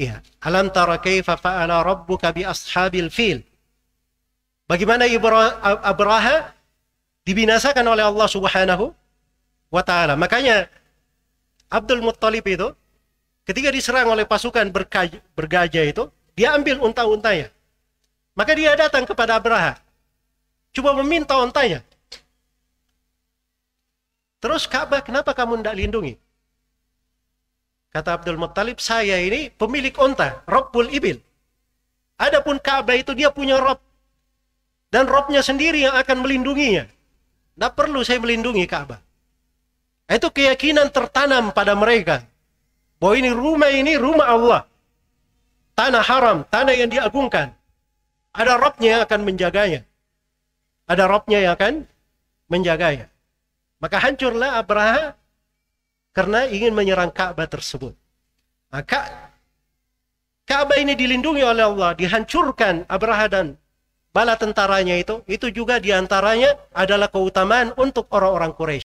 Ya, alam tara kaifa fa'ala rabbuka bi ashabil fil. Bagaimana Abraha dibinasakan oleh Allah Subhanahu wa taala. Makanya Abdul Muttalib itu ketika diserang oleh pasukan bergajah itu, dia ambil unta-untanya. Maka dia datang kepada Abraha. Coba meminta untanya. Terus Ka'bah, kenapa kamu tidak lindungi? Kata Abdul Muttalib, saya ini pemilik unta, Rabbul Ibil. Adapun Ka'bah itu dia punya Rob. Dan Robnya sendiri yang akan melindunginya. Tidak perlu saya melindungi Ka'bah. Itu keyakinan tertanam pada mereka. Bahwa ini rumah ini rumah Allah. Tanah haram, tanah yang diagungkan. Ada Robnya yang akan menjaganya. Ada Robnya yang akan menjaganya. Maka hancurlah Abraha karena ingin menyerang Ka'bah tersebut. Maka Ka'bah ini dilindungi oleh Allah, dihancurkan Abraha dan bala tentaranya itu, itu juga di antaranya adalah keutamaan untuk orang-orang Quraisy.